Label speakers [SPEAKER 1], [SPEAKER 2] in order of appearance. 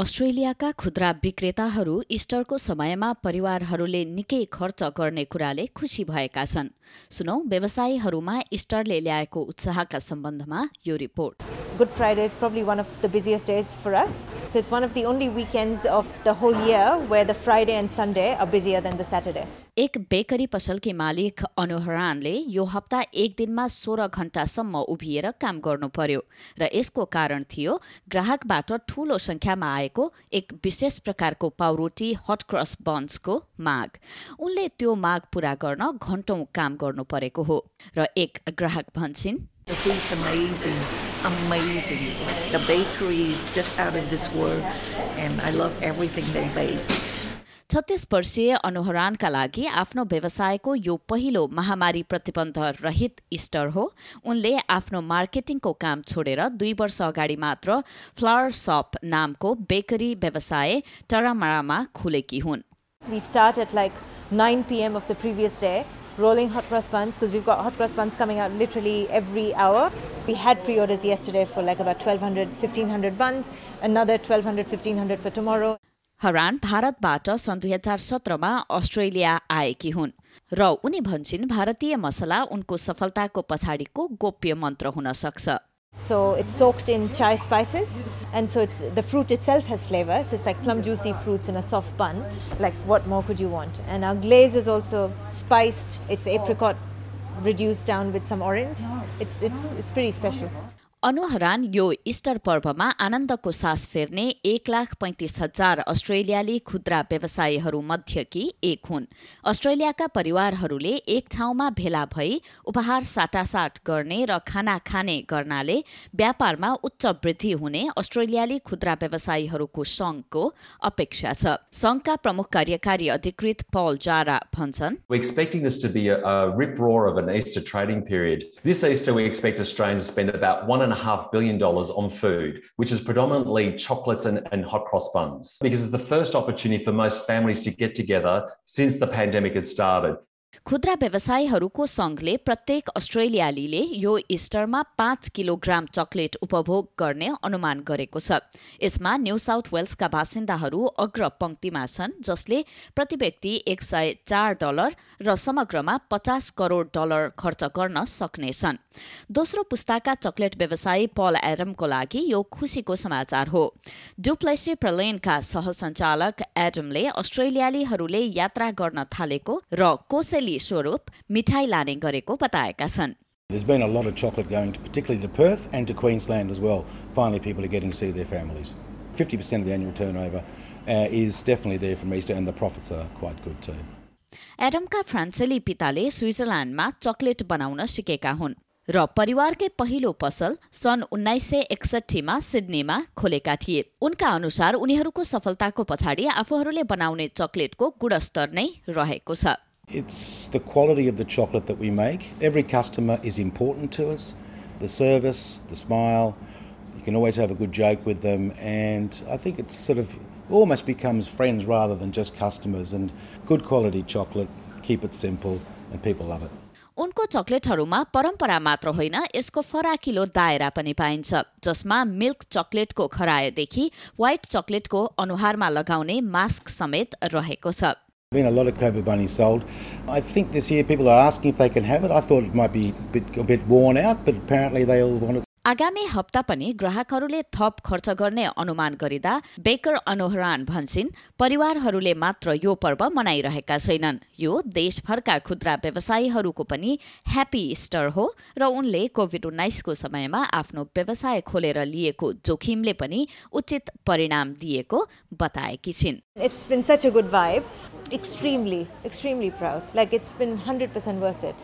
[SPEAKER 1] अस्ट्रेलियाका खुद्रा विक्रेताहरू इस्टरको समयमा परिवारहरूले निकै खर्च गर्ने कुराले खुसी भएका छन् सुनौ व्यवसायीहरूमा इस्टरले ल्याएको उत्साहका सम्बन्धमा यो report
[SPEAKER 2] Good Friday is probably one of the busiest days for us. So it's one of the only weekends of the whole year where the Friday and Sunday are busier than the Saturday.
[SPEAKER 1] एक bakery पसलकी मालिक अनुहरानले यो हप्ता एक दिनमा सोह्र घण्टासम्म उभिएर काम गर्नु पर्यो र यसको कारण थियो ग्राहकबाट ठूलो संख्यामा आएको एक विशेष प्रकारको पाउरोटी हट क्रस बन्सको माग उनले त्यो माग पूरा गर्न घण्टौं काम गर्नु परेको हो र एक ग्राहक भन्छन्.
[SPEAKER 3] The bakery is just out of this world, and I love everything they bake.
[SPEAKER 1] छत्तीस वर्षीय अनुहरानका लागि आफ्नो व्यवसायको यो पहिलो महामारी प्रतिबन्ध रहित इस्टर हो उनले आफ्नो मार्केटिङको काम छोडेर दुई वर्ष अगाडि मात्र फ्लावर सप नामको बेकरी व्यवसाय टरामारामा खुलेकी हुन्
[SPEAKER 2] We start at like 9 p.m. of the previous day, rolling hot cross buns because we've got hot cross buns coming out literally every hour. We had pre orders yesterday for like about 1200, 1500 buns, another 1200, 1500 for tomorrow.
[SPEAKER 1] हरान भारतबाट सन् दुई हजार सत्रमा Australia आएकी हुन् र उनी भन्छन् भारतीय मसला उनको सफलताको पछाडिको गोप्य मन्त्र हुन सक्छ
[SPEAKER 2] So it's soaked in chai spices, and so it's the fruit itself has flavor. So it's like plum juicy fruits in a soft bun. Like what more could you want? And our glaze is also spiced. It's apricot reduced down with some orange. It's it's it's pretty special.
[SPEAKER 1] अनुहरान यो Easter पर्वमा आनन्दको सास फेर्ने एक लाख पैंतिस हजार अस्ट्रेलियाली खुद्रा व्यवसायीहरू मध्येकी एक हुन्। अस्ट्रेलियाका परिवारहरूले एक ठाउँमा भेला भई उपहार साटासाट गर्ने र खाना खाने गर्नाले व्यापारमा उच्च वृद्धि हुने अस्ट्रेलियाली खुद्रा व्यवसायीहरूको संघको अपेक्षा छ। संघका प्रमुख कार्यकारी अधिकृत पल जारा भन्छन्
[SPEAKER 4] one and a half billion dollars on food, which is predominantly chocolates and, and hot cross buns, because it's the first opportunity for most families to get together since the pandemic had started.
[SPEAKER 1] खुद्रा व्यवसायीहरूको संघले प्रत्येक अस्ट्रेलियालीले यो इस्टरमा पाँच kilogram chocolate उपभोग गर्ने अनुमान गरेको छ। यसमा न्यू साउथ वेल्सका बासिन्दाहरू अग्र पंक्तिमा छन् जसले प्रति व्यक्ति एक सय चार डलर र समग्रमा पचास करोड डलर खर्च गर्न सक्नेछन् दोस्रो पुस्ताका चकलेट व्यवसायी पल एडमको लागि यो खुसीको समाचार हो। डुप्लेसी प्रलेनका सहसञ्चालक एडमले अस्ट्रेलियालीहरूले यात्रा गर्न थालेको र कोसेली स्वरूप मिठाई लाने गरेको बताएका छन्
[SPEAKER 5] There's been a lot of chocolate going, to, particularly to Perth and to Queensland as well. Finally, people are getting to see their families. 50% of the annual turnover uh, is definitely there from Easter, and the profits are quite good too.
[SPEAKER 1] एडमका फ्रान्सेली पिताले स्विजरल्यान्डमा chocolate बनाउन सिकेका हुन् र परिवारकै पहिलो पसल सन् उन्नाइस सय एकसठीमा सिडनीमा खोलेका थिए उनका अनुसार उनीहरूको सफलताको पछाडि आफूहरूले बनाउने चकलेटको गुणस्तर नै रहेको छ
[SPEAKER 5] It's the quality of the chocolate that we make. Every customer is important to us. The service, the smile, you can always have a good joke with them, and I think sort of almost becomes friends rather than just customers. And good quality chocolate, keep it simple, and people love it.
[SPEAKER 1] उनको चकलेटहरूमा परम्परा मात्र होइन यसको फराकिलो दायरा पनि पाइन्छ जसमा मिल्क चकलेटको खरायोदेखि व्हाइट चकलेटको अनुहारमा लगाउने मास्क समेत रहेको छ
[SPEAKER 5] been a lot of COVID bunnies sold. I think this year people are asking if they can have it. I thought it might be a bit, a bit worn out, but apparently they all want it.
[SPEAKER 1] आगामी हप्ता पनि ग्राहकहरूले थप खर्च गर्ने अनुमान गरिँदा baker अनुहरान भन्छन् परिवारहरूले मात्र यो पर्व मनाइरहेका छैनन् यो देशभरका खुद्रा व्यवसायीहरूको पनि ह्याप्पी इस्टर हो र उनले कोभिड उन्नाइसको समयमा आफ्नो व्यवसाय खोलेर लिएको जोखिमले पनि उचित परिणाम दिएको बताएकी छिन्
[SPEAKER 2] Extremely, extremely proud. Like it's been 100% worth it.